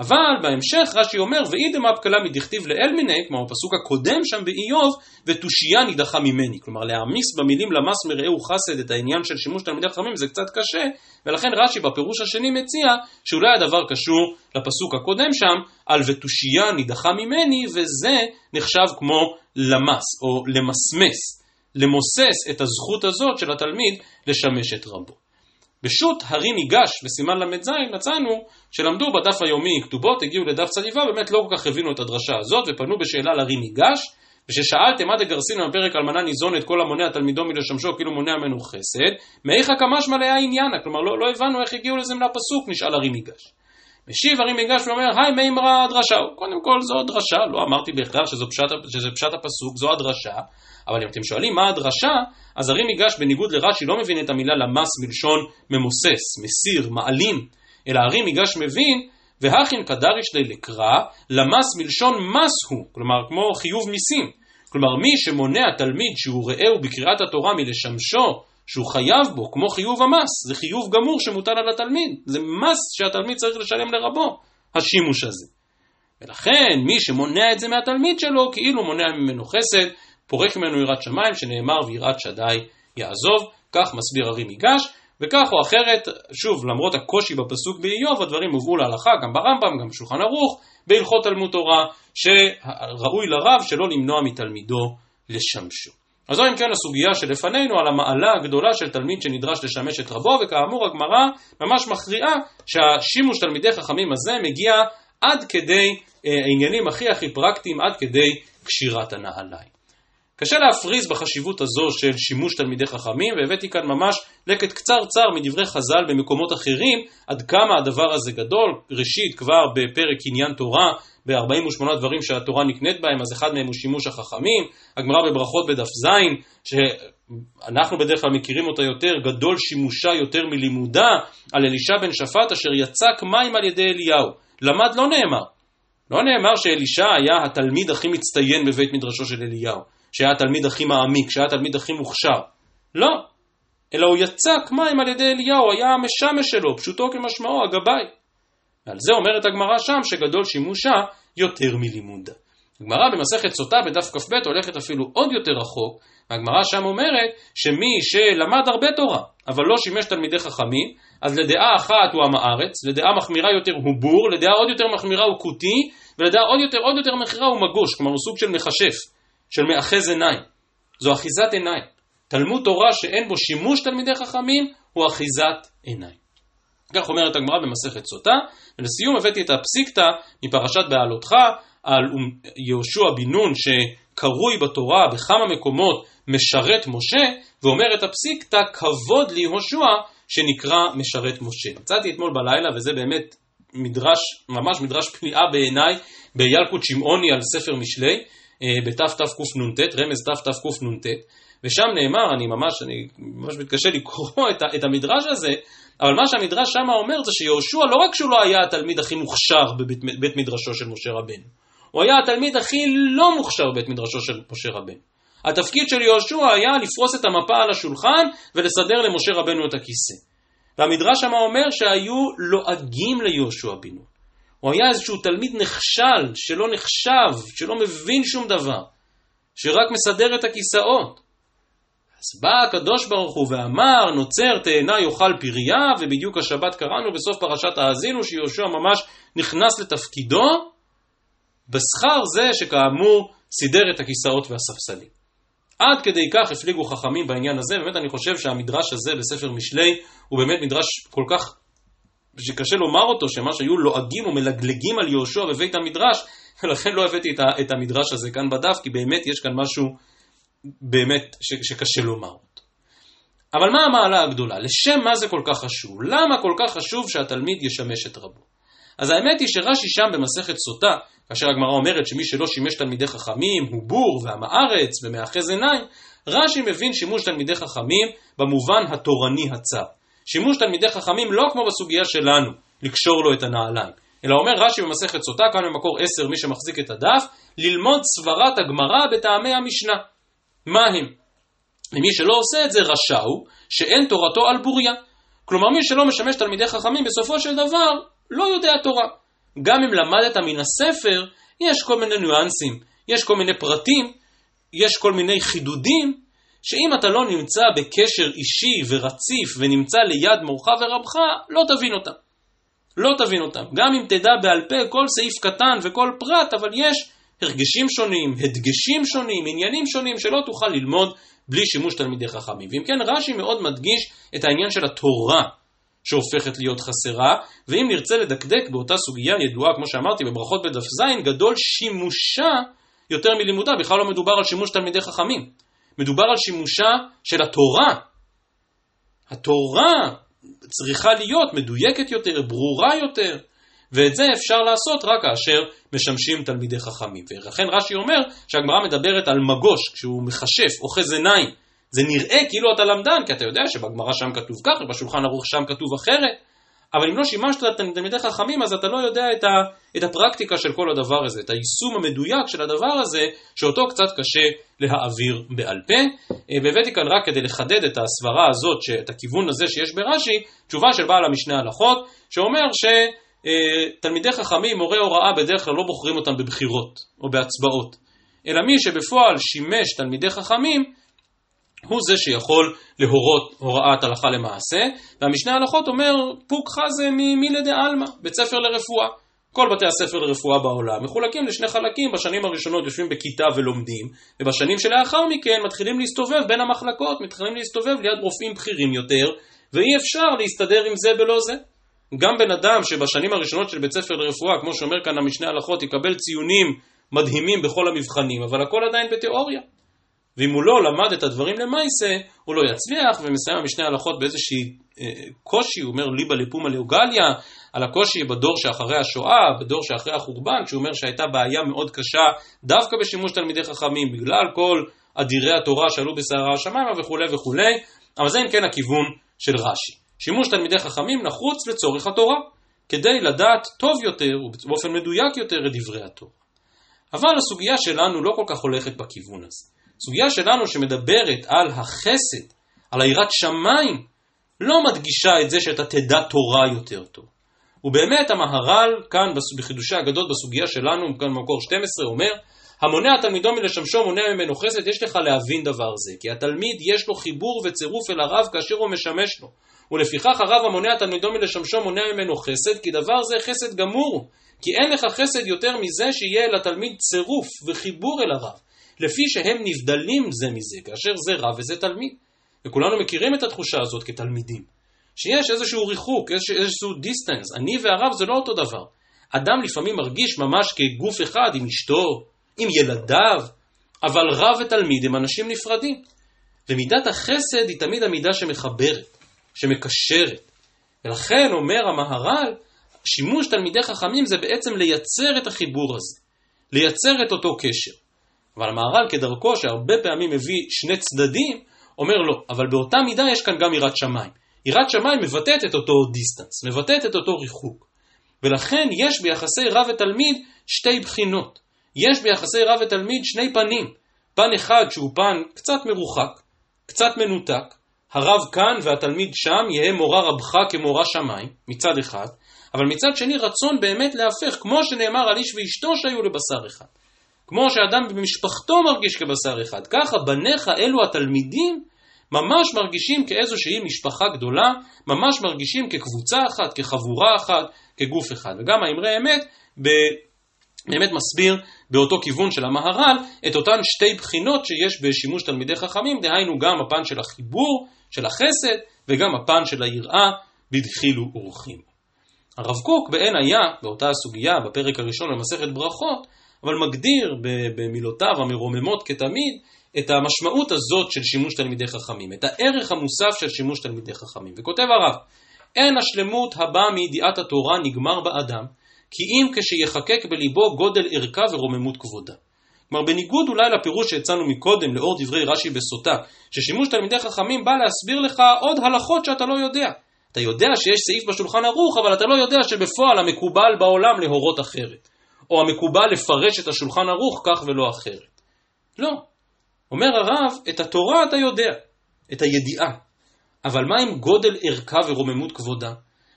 אבל בהמשך רש"י אומר, ואידם אפקלה מדכתיב לאל מיני, כמו הפסוק הקודם שם באיוב, ותושייה נידחה ממני. כלומר להעמיס במילים למס מרעהו חסד את העניין של שימוש תלמידי חכמים זה קצת קשה, ולכן רש"י בפירוש השני מציע שאולי הדבר קשור לפסוק הקודם שם, על ותושייה נידחה ממני, וזה נחשב כמו למס, או למסמס, למוסס את הזכות הזאת של התלמיד לשמש את רבו. בשו"ת הרי ניגש בסימן ל"ז מצאנו שלמדו בדף היומי כתובות, הגיעו לדף צדיבה, באמת לא כל כך הבינו את הדרשה הזאת ופנו בשאלה לרי ניגש וששאלתם מה דגרסינו בפרק אלמנה ניזון את כל המונע תלמידו מלשמשו כאילו מונע ממנו חסד, מאיכה כמשמע לאה עניינה, כלומר לא, לא הבנו איך הגיעו לזה מהפסוק, נשאל הרי ניגש. משיב הרי ניגש ואומר, היי מימרא הדרשה, קודם כל זו הדרשה, לא אמרתי בהכרח שזה פשט, הפסוק, זו הדרשה, אבל אם אתם שואלים מה הדרשה, אז הרי ניגש בניגוד לרש"י לא מבין את המילה למס מלשון ממוסס, מסיר, מעלים, אלא הרי ניגש מבין, והכין קדריש לקרא, למס מלשון מס הוא, כלומר כמו חיוב מיסים. כלומר מי שמונע תלמיד שהוא רעהו בקריאת התורה מלשמשו, שהוא חייב בו, כמו חיוב המס, זה חיוב גמור שמוטל על התלמיד, זה מס שהתלמיד צריך לשלם לרבו, השימוש הזה. ולכן מי שמונע את זה מהתלמיד שלו, כאילו מונע ממנו חסד, פורק ממנו יראת שמיים, שנאמר ויראת שדי יעזוב, כך מסביר הרי מיגש, וכך או אחרת, שוב, למרות הקושי בפסוק באיוב, הדברים הובאו להלכה גם ברמב"ם, גם בשולחן ערוך, בהלכות תלמוד תורה, שראוי לרב שלא למנוע מתלמידו לשמשו. אז זו אם כן הסוגיה שלפנינו על המעלה הגדולה של תלמיד שנדרש לשמש את רבו, וכאמור הגמרא ממש מכריעה שהשימוש תלמידי חכמים הזה מגיע עד כדי אה, העניינים הכי הכי פרקטיים, עד כדי קשירת הנעליים. קשה להפריז בחשיבות הזו של שימוש תלמידי חכמים, והבאתי כאן ממש לקט קצרצר מדברי חז"ל במקומות אחרים, עד כמה הדבר הזה גדול. ראשית, כבר בפרק עניין תורה, ב-48 דברים שהתורה נקנית בהם, אז אחד מהם הוא שימוש החכמים. הגמרא בברכות בדף ז, שאנחנו בדרך כלל מכירים אותה יותר, גדול שימושה יותר מלימודה, על אלישע בן שפט אשר יצק מים על ידי אליהו. למד לא נאמר. לא נאמר שאלישע היה התלמיד הכי מצטיין בבית מדרשו של אליהו. שהיה התלמיד הכי מעמיק, שהיה התלמיד הכי מוכשר. לא. אלא הוא יצק מים על ידי אליהו, היה המשמש שלו, פשוטו כמשמעו, הגבאי. ועל זה אומרת הגמרא שם שגדול שימושה יותר מלימודה. הגמרא במסכת סוטה בדף כ"ב הולכת אפילו עוד יותר רחוק, והגמרא שם אומרת שמי שלמד הרבה תורה, אבל לא שימש תלמידי חכמים, אז לדעה אחת הוא עם הארץ, לדעה מחמירה יותר הוא בור, לדעה עוד יותר מחמירה הוא כותי, ולדעה עוד יותר עוד יותר מחמירה הוא מגוש, כלומר הוא סוג של מכשף. של מאחז עיניים. זו אחיזת עיניים. תלמוד תורה שאין בו שימוש תלמידי חכמים הוא אחיזת עיניים. כך אומרת הגמרא במסכת סוטה, ולסיום הבאתי את הפסיקתא מפרשת בעלותך על יהושע בן נון שקרוי בתורה בכמה מקומות משרת משה, ואומרת הפסיקתא כבוד ליהושע שנקרא משרת משה. מצאתי אתמול בלילה וזה באמת מדרש, ממש מדרש פליאה בעיניי בילקוט שמעוני על ספר משלי, אה, בתתקנ"ט, רמז תתקנ"ט, ושם נאמר, אני ממש, אני ממש מתקשה לקרוא את, את המדרש הזה, אבל מה שהמדרש שם אומר זה שיהושע לא רק שהוא לא היה התלמיד הכי מוכשר בבית בית מדרשו של משה רבנו, הוא היה התלמיד הכי לא מוכשר בבית מדרשו של משה רבנו. התפקיד של יהושע היה לפרוס את המפה על השולחן ולסדר למשה רבנו את הכיסא. והמדרש שם אומר שהיו לועגים ליהושע בן נון. הוא היה איזשהו תלמיד נכשל, שלא נחשב, שלא מבין שום דבר, שרק מסדר את הכיסאות. אז בא הקדוש ברוך הוא ואמר, נוצר תאנה יאכל פריה, ובדיוק השבת קראנו בסוף פרשת האזינו, שיהושע ממש נכנס לתפקידו, בשכר זה שכאמור סידר את הכיסאות והספסלים. עד כדי כך הפליגו חכמים בעניין הזה, באמת אני חושב שהמדרש הזה בספר משלי הוא באמת מדרש כל כך שקשה לומר אותו, שמה שהיו לועגים או מלגלגים על יהושע בבית המדרש, ולכן לא הבאתי את המדרש הזה כאן בדף, כי באמת יש כאן משהו באמת ש, שקשה לומר אותו. אבל מה המעלה הגדולה? לשם מה זה כל כך חשוב? למה כל כך חשוב שהתלמיד ישמש את רבו? אז האמת היא שרש"י שם במסכת סוטה, כאשר הגמרא אומרת שמי שלא שימש תלמידי חכמים הוא בור ועם הארץ ומאחז עיניים, רש"י מבין שימוש תלמידי חכמים במובן התורני הצר. שימוש תלמידי חכמים לא כמו בסוגיה שלנו, לקשור לו את הנעליים, אלא אומר רש"י במסכת סוטה, כאן במקור 10, מי שמחזיק את הדף, ללמוד סברת הגמרא בטעמי המשנה. מה הם? ומי שלא עושה את זה רשע הוא, שאין תורתו על בוריה. כלומר, מי שלא משמש תלמידי חכמים, בסופו של דבר, לא יודע תורה. גם אם למדת מן הספר, יש כל מיני ניואנסים, יש כל מיני פרטים, יש כל מיני חידודים, שאם אתה לא נמצא בקשר אישי ורציף ונמצא ליד מורך ורבך, לא תבין אותם. לא תבין אותם. גם אם תדע בעל פה כל סעיף קטן וכל פרט, אבל יש הרגשים שונים, הדגשים שונים, עניינים שונים שלא תוכל ללמוד בלי שימוש תלמידי חכמים. ואם כן, רש"י מאוד מדגיש את העניין של התורה שהופכת להיות חסרה, ואם נרצה לדקדק באותה סוגיה ידועה, כמו שאמרתי, בברכות בדף ז', גדול שימושה יותר מלימודה, בכלל לא מדובר על שימוש תלמידי חכמים. מדובר על שימושה של התורה. התורה צריכה להיות מדויקת יותר, ברורה יותר, ואת זה אפשר לעשות רק כאשר משמשים תלמידי חכמים. ולכן רש"י אומר שהגמרא מדברת על מגוש, כשהוא מכשף, אוחז עיניים. זה נראה כאילו אתה למדן, כי אתה יודע שבגמרא שם כתוב כך, ובשולחן ערוך שם כתוב אחרת. אבל אם לא שימשת תלמידי חכמים, אז אתה לא יודע את, ה, את הפרקטיקה של כל הדבר הזה, את היישום המדויק של הדבר הזה, שאותו קצת קשה להעביר בעל פה. אה, והבאתי כאן רק כדי לחדד את הסברה הזאת, את הכיוון הזה שיש ברש"י, תשובה של בעל המשנה הלכות, שאומר שתלמידי חכמים, מורי הוראה, בדרך כלל לא בוחרים אותם בבחירות או בהצבעות, אלא מי שבפועל שימש תלמידי חכמים, הוא זה שיכול להורות הוראת הלכה למעשה, והמשנה הלכות אומר פוק חזה ממילי דעלמא, בית ספר לרפואה. כל בתי הספר לרפואה בעולם מחולקים לשני חלקים, בשנים הראשונות יושבים בכיתה ולומדים, ובשנים שלאחר מכן מתחילים להסתובב בין המחלקות, מתחילים להסתובב ליד רופאים בכירים יותר, ואי אפשר להסתדר עם זה בלא זה. גם בן אדם שבשנים הראשונות של בית ספר לרפואה, כמו שאומר כאן המשנה הלכות, יקבל ציונים מדהימים בכל המבחנים, אבל הכל עדיין בתיאוריה. ואם הוא לא למד את הדברים למעשה, הוא לא יצליח, ומסיים המשנה הלכות באיזושהי אה, קושי, הוא אומר ליבה לפומה לאוגליה, על הקושי בדור שאחרי השואה, בדור שאחרי החורבן, שהוא אומר שהייתה בעיה מאוד קשה דווקא בשימוש תלמידי חכמים, בגלל כל אדירי התורה שעלו בסערה השמיימה וכולי וכולי, אבל זה אם כן הכיוון של רש"י. שימוש תלמידי חכמים נחוץ לצורך התורה, כדי לדעת טוב יותר ובאופן מדויק יותר את דברי התורה. אבל הסוגיה שלנו לא כל כך הולכת בכיוון הזה. הסוגיה שלנו שמדברת על החסד, על היראת שמיים, לא מדגישה את זה שאתה תדע תורה יותר טוב. ובאמת המהר"ל כאן בחידושי הגדות בסוגיה שלנו, כאן במקור 12, אומר המונע תלמידו מלשמשו מונע ממנו חסד, יש לך להבין דבר זה, כי התלמיד יש לו חיבור וצירוף אל הרב כאשר הוא משמש לו. ולפיכך הרב המונע תלמידו מלשמשו מונע ממנו חסד, כי דבר זה חסד גמור. כי אין לך חסד יותר מזה שיהיה לתלמיד צירוף וחיבור אל הרב, לפי שהם נבדלים זה מזה, כאשר זה רב וזה תלמיד. וכולנו מכירים את התחושה הזאת כתלמידים. שיש איזשהו ריחוק, איזשהו דיסטנס, אני והרב זה לא אותו דבר. אדם לפעמים מרגיש ממש כגוף אחד עם אשתו, עם ילדיו, אבל רב ותלמיד הם אנשים נפרדים. ומידת החסד היא תמיד המידה שמחברת, שמקשרת. ולכן אומר המהר"ל, שימוש תלמידי חכמים זה בעצם לייצר את החיבור הזה, לייצר את אותו קשר. אבל המהר"ל כדרכו, שהרבה פעמים מביא שני צדדים, אומר לא, אבל באותה מידה יש כאן גם יראת שמיים. יראת שמיים מבטאת את אותו דיסטנס, מבטאת את אותו ריחוק. ולכן יש ביחסי רב ותלמיד שתי בחינות. יש ביחסי רב ותלמיד שני פנים. פן אחד שהוא פן קצת מרוחק, קצת מנותק, הרב כאן והתלמיד שם, יהא מורה רבך כמורה שמיים, מצד אחד, אבל מצד שני רצון באמת להפך, כמו שנאמר על איש ואשתו שהיו לבשר אחד. כמו שאדם במשפחתו מרגיש כבשר אחד, ככה בניך אלו התלמידים ממש מרגישים כאיזושהי משפחה גדולה, ממש מרגישים כקבוצה אחת, כחבורה אחת, כגוף אחד. וגם האמרי אמת באמת מסביר באותו כיוון של המהר"ל את אותן שתי בחינות שיש בשימוש תלמידי חכמים, דהיינו גם הפן של החיבור, של החסד, וגם הפן של היראה בדחילו ורחימו. הרב קוק בעין היה, באותה הסוגיה, בפרק הראשון במסכת ברכות, אבל מגדיר במילותיו המרוממות כתמיד את המשמעות הזאת של שימוש תלמידי חכמים, את הערך המוסף של שימוש תלמידי חכמים. וכותב הרב, אין השלמות הבאה מידיעת התורה נגמר באדם, כי אם כשיחקק בליבו גודל ערכה ורוממות כבודה. כלומר, בניגוד אולי לפירוש שהצענו מקודם, לאור דברי רש"י בסוטה, ששימוש תלמידי חכמים בא להסביר לך עוד הלכות שאתה לא יודע. אתה יודע שיש סעיף בשולחן ערוך, אבל אתה לא יודע שבפועל המקובל בעולם להורות אחרת. או המקובל לפרש את השולחן ערוך כך ולא אחרת. לא. אומר הרב, את התורה אתה יודע, את הידיעה. אבל מה עם גודל ערכה ורוממות כבודה?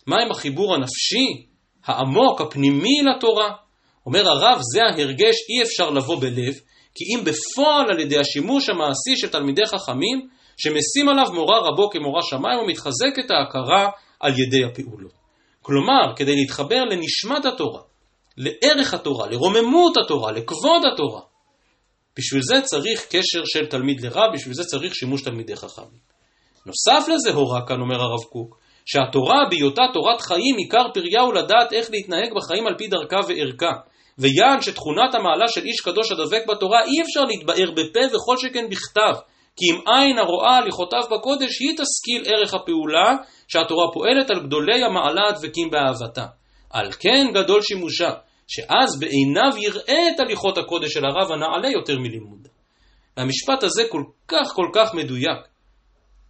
מה עם החיבור הנפשי, העמוק, הפנימי לתורה? אומר הרב, זה ההרגש אי אפשר לבוא בלב, כי אם בפועל על ידי השימוש המעשי של תלמידי חכמים, שמשים עליו מורה רבו כמורה שמיים ומתחזקת ההכרה על ידי הפעולות. כלומר, כדי להתחבר לנשמת התורה, לערך התורה, לרוממות התורה, לכבוד התורה, בשביל זה צריך קשר של תלמיד לרב, בשביל זה צריך שימוש תלמידי חכמים. נוסף לזה הורה כאן, אומר הרב קוק, שהתורה בהיותה תורת חיים, עיקר פריה הוא לדעת איך להתנהג בחיים על פי דרכה וערכה. ויען שתכונת המעלה של איש קדוש הדבק בתורה אי אפשר להתבאר בפה וכל שכן בכתב, כי אם עין הרואה הליכותיו בקודש היא תשכיל ערך הפעולה שהתורה פועלת על גדולי המעלה הדבקים באהבתה. על כן גדול שימושה, שאז בעיניו יראה את הליכות הקודש של הרב הנעלה יותר מלימוד. והמשפט הזה כל כך כל כך מדויק,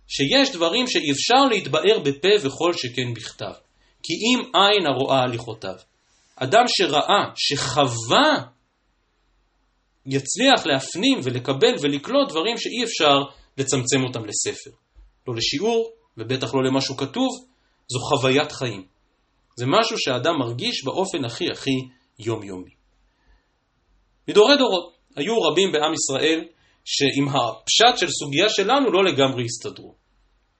שיש דברים שאי אפשר להתבאר בפה וכל שכן בכתב, כי אם עין הרואה הליכותיו. אדם שראה, שחווה, יצליח להפנים ולקבל ולקלוט דברים שאי אפשר לצמצם אותם לספר. לא לשיעור, ובטח לא למשהו כתוב, זו חוויית חיים. זה משהו שהאדם מרגיש באופן הכי הכי יומיומי. מדורי דורות, היו רבים בעם ישראל שעם הפשט של סוגיה שלנו לא לגמרי הסתדרו.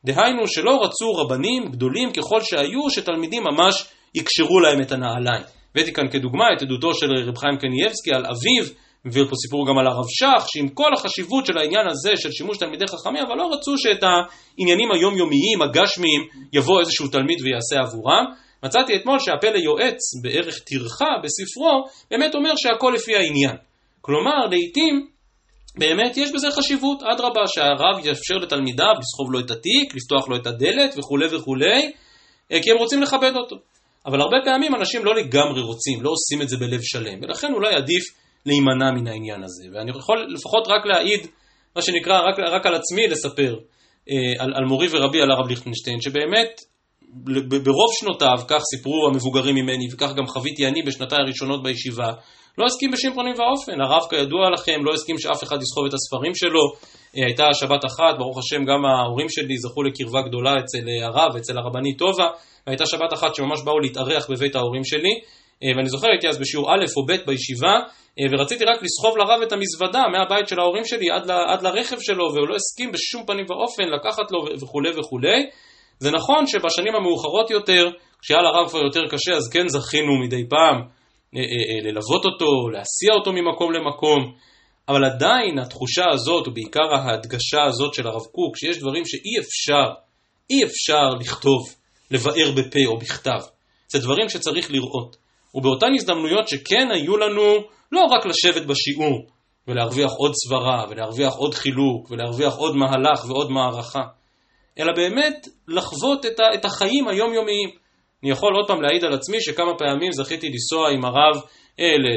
דהיינו שלא רצו רבנים גדולים ככל שהיו, שתלמידים ממש יקשרו להם את הנעליים. הבאתי כאן כדוגמה את עדותו של רב חיים קנייבסקי על אביו, מביא פה סיפור גם על הרב שך, שעם כל החשיבות של העניין הזה של שימוש תלמידי חכמים, אבל לא רצו שאת העניינים היומיומיים, הגשמיים, יבוא איזשהו תלמיד ויעשה עבורם. מצאתי אתמול שהפלא יועץ בערך טרחה בספרו, באמת אומר שהכל לפי העניין. כלומר, לעיתים באמת יש בזה חשיבות, אדרבה, שהרב יאפשר לתלמידיו לסחוב לו את התיק, לפתוח לו את הדלת וכולי וכולי, אה, כי הם רוצים לכבד אותו. אבל הרבה פעמים אנשים לא לגמרי רוצים, לא עושים את זה בלב שלם, ולכן אולי עדיף להימנע מן העניין הזה. ואני יכול לפחות רק להעיד, מה שנקרא, רק, רק על עצמי לספר, אה, על, על מורי ורבי, על הרב ליכטנשטיין, שבאמת ברוב שנותיו, כך סיפרו המבוגרים ממני, וכך גם חוויתי אני בשנותיי הראשונות בישיבה, לא הסכים בשום פנים ואופן. הרב, כידוע לכם, לא הסכים שאף אחד יסחוב את הספרים שלו. אה, הייתה שבת אחת, ברוך השם, גם ההורים שלי זכו לקרבה גדולה אצל אה, הרב, אצל הרבנית טובה, והייתה שבת אחת שממש באו להתארח בבית ההורים שלי. אה, ואני זוכר, הייתי אז בשיעור א' או ב' בישיבה, ורציתי רק לסחוב לרב את המזוודה מהבית של ההורים שלי עד, ל, עד לרכב שלו, והוא לא הסכים בשום פנים ואופן לקחת לו וכולי וכולי. זה נכון שבשנים המאוחרות יותר, כשהיה לרב כבר יותר קשה, אז כן זכינו מדי פעם אה, אה, אה, ללוות אותו, להסיע אותו ממקום למקום, אבל עדיין התחושה הזאת, ובעיקר ההדגשה הזאת של הרב קוק, שיש דברים שאי אפשר, אי אפשר לכתוב, לבאר בפה או בכתב. זה דברים שצריך לראות. ובאותן הזדמנויות שכן היו לנו לא רק לשבת בשיעור ולהרוויח עוד סברה ולהרוויח עוד חילוק ולהרוויח עוד מהלך ועוד מערכה, אלא באמת לחוות את החיים היומיומיים. אני יכול עוד פעם להעיד על עצמי שכמה פעמים זכיתי לנסוע עם הרב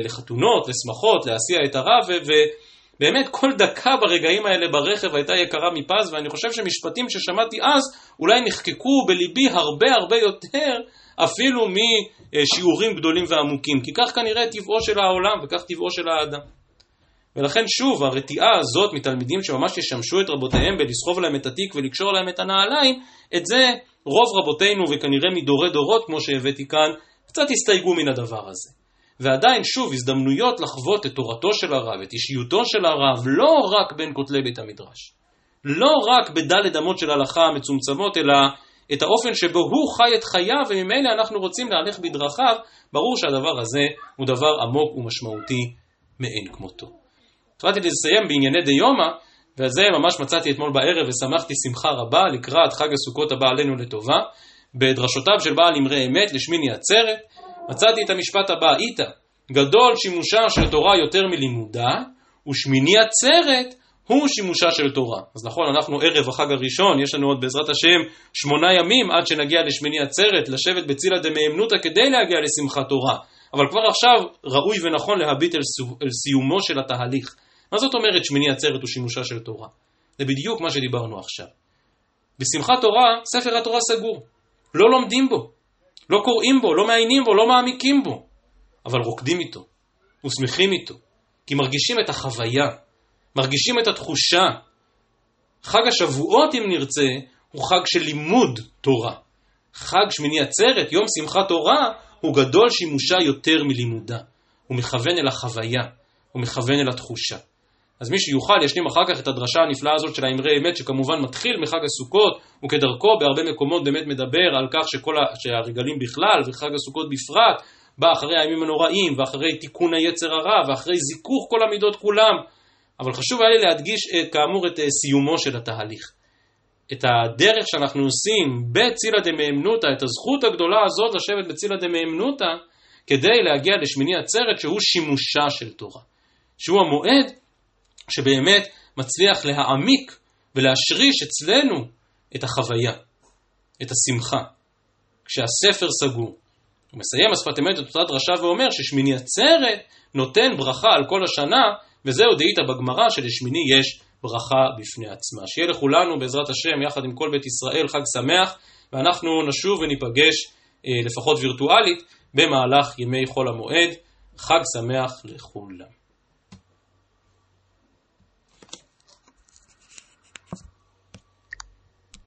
לחתונות, לשמחות, להסיע את הרב, ובאמת כל דקה ברגעים האלה ברכב הייתה יקרה מפז, ואני חושב שמשפטים ששמעתי אז אולי נחקקו בליבי הרבה הרבה יותר אפילו משיעורים גדולים ועמוקים, כי כך כנראה טבעו של העולם וכך טבעו של האדם. ולכן שוב, הרתיעה הזאת מתלמידים שממש ישמשו את רבותיהם בלסחוב להם את התיק ולקשור להם את הנעליים, את זה רוב רבותינו וכנראה מדורי דורות, כמו שהבאתי כאן, קצת הסתייגו מן הדבר הזה. ועדיין, שוב, הזדמנויות לחוות את תורתו של הרב, את אישיותו של הרב, לא רק בין כותלי בית המדרש. לא רק בדלת אמות של הלכה המצומצמות, אלא את האופן שבו הוא חי את חייו, וממילא אנחנו רוצים להלך בדרכיו, ברור שהדבר הזה הוא דבר עמוק ומשמעותי מאין כמותו. החלטתי לסיים בענייני דיומא, וזה ממש מצאתי אתמול בערב ושמחתי שמחה רבה לקראת חג הסוכות הבא עלינו לטובה. בדרשותיו של בעל אמרי אמת לשמיני עצרת, מצאתי את המשפט הבא, איתה, גדול שימושה של תורה יותר מלימודה, ושמיני עצרת הוא שימושה של תורה. אז נכון, אנחנו ערב החג הראשון, יש לנו עוד בעזרת השם שמונה ימים עד שנגיע לשמיני עצרת, לשבת בצילה דמאמנותא כדי להגיע לשמחת תורה. אבל כבר עכשיו ראוי ונכון להביט אל, אל סיומו של התהליך. מה זאת אומרת שמיני עצרת הוא שימושה של תורה? זה בדיוק מה שדיברנו עכשיו. בשמחת תורה, ספר התורה סגור. לא לומדים בו, לא קוראים בו, לא מעיינים בו, לא מעמיקים בו, אבל רוקדים איתו, ושמחים איתו, כי מרגישים את החוויה, מרגישים את התחושה. חג השבועות, אם נרצה, הוא חג של לימוד תורה. חג שמיני עצרת, יום שמחת תורה, הוא גדול שימושה יותר מלימודה. הוא מכוון אל החוויה, הוא מכוון אל התחושה. אז מי שיוכל ישלים אחר כך את הדרשה הנפלאה הזאת של האמרי אמת, שכמובן מתחיל מחג הסוכות, וכדרכו בהרבה מקומות באמת מדבר על כך שכל ה... שהרגלים בכלל וחג הסוכות בפרט, בא אחרי הימים הנוראים, ואחרי תיקון היצר הרע, ואחרי זיכוך כל המידות כולם. אבל חשוב היה לי להדגיש את, כאמור את אה, סיומו של התהליך. את הדרך שאנחנו עושים בצילא דמאמנותא, את הזכות הגדולה הזאת לשבת בצילא דמאמנותא, כדי להגיע לשמיני עצרת שהוא שימושה של תורה. שהוא המועד שבאמת מצליח להעמיק ולהשריש אצלנו את החוויה, את השמחה. כשהספר סגור. הוא מסיים השפת אמת את אותה דרשה ואומר ששמיני עצרת נותן ברכה על כל השנה, וזהו דאיתא בגמרא שלשמיני יש ברכה בפני עצמה. שיהיה לכולנו בעזרת השם יחד עם כל בית ישראל חג שמח, ואנחנו נשוב וניפגש אה, לפחות וירטואלית במהלך ימי חול המועד. חג שמח לכולם.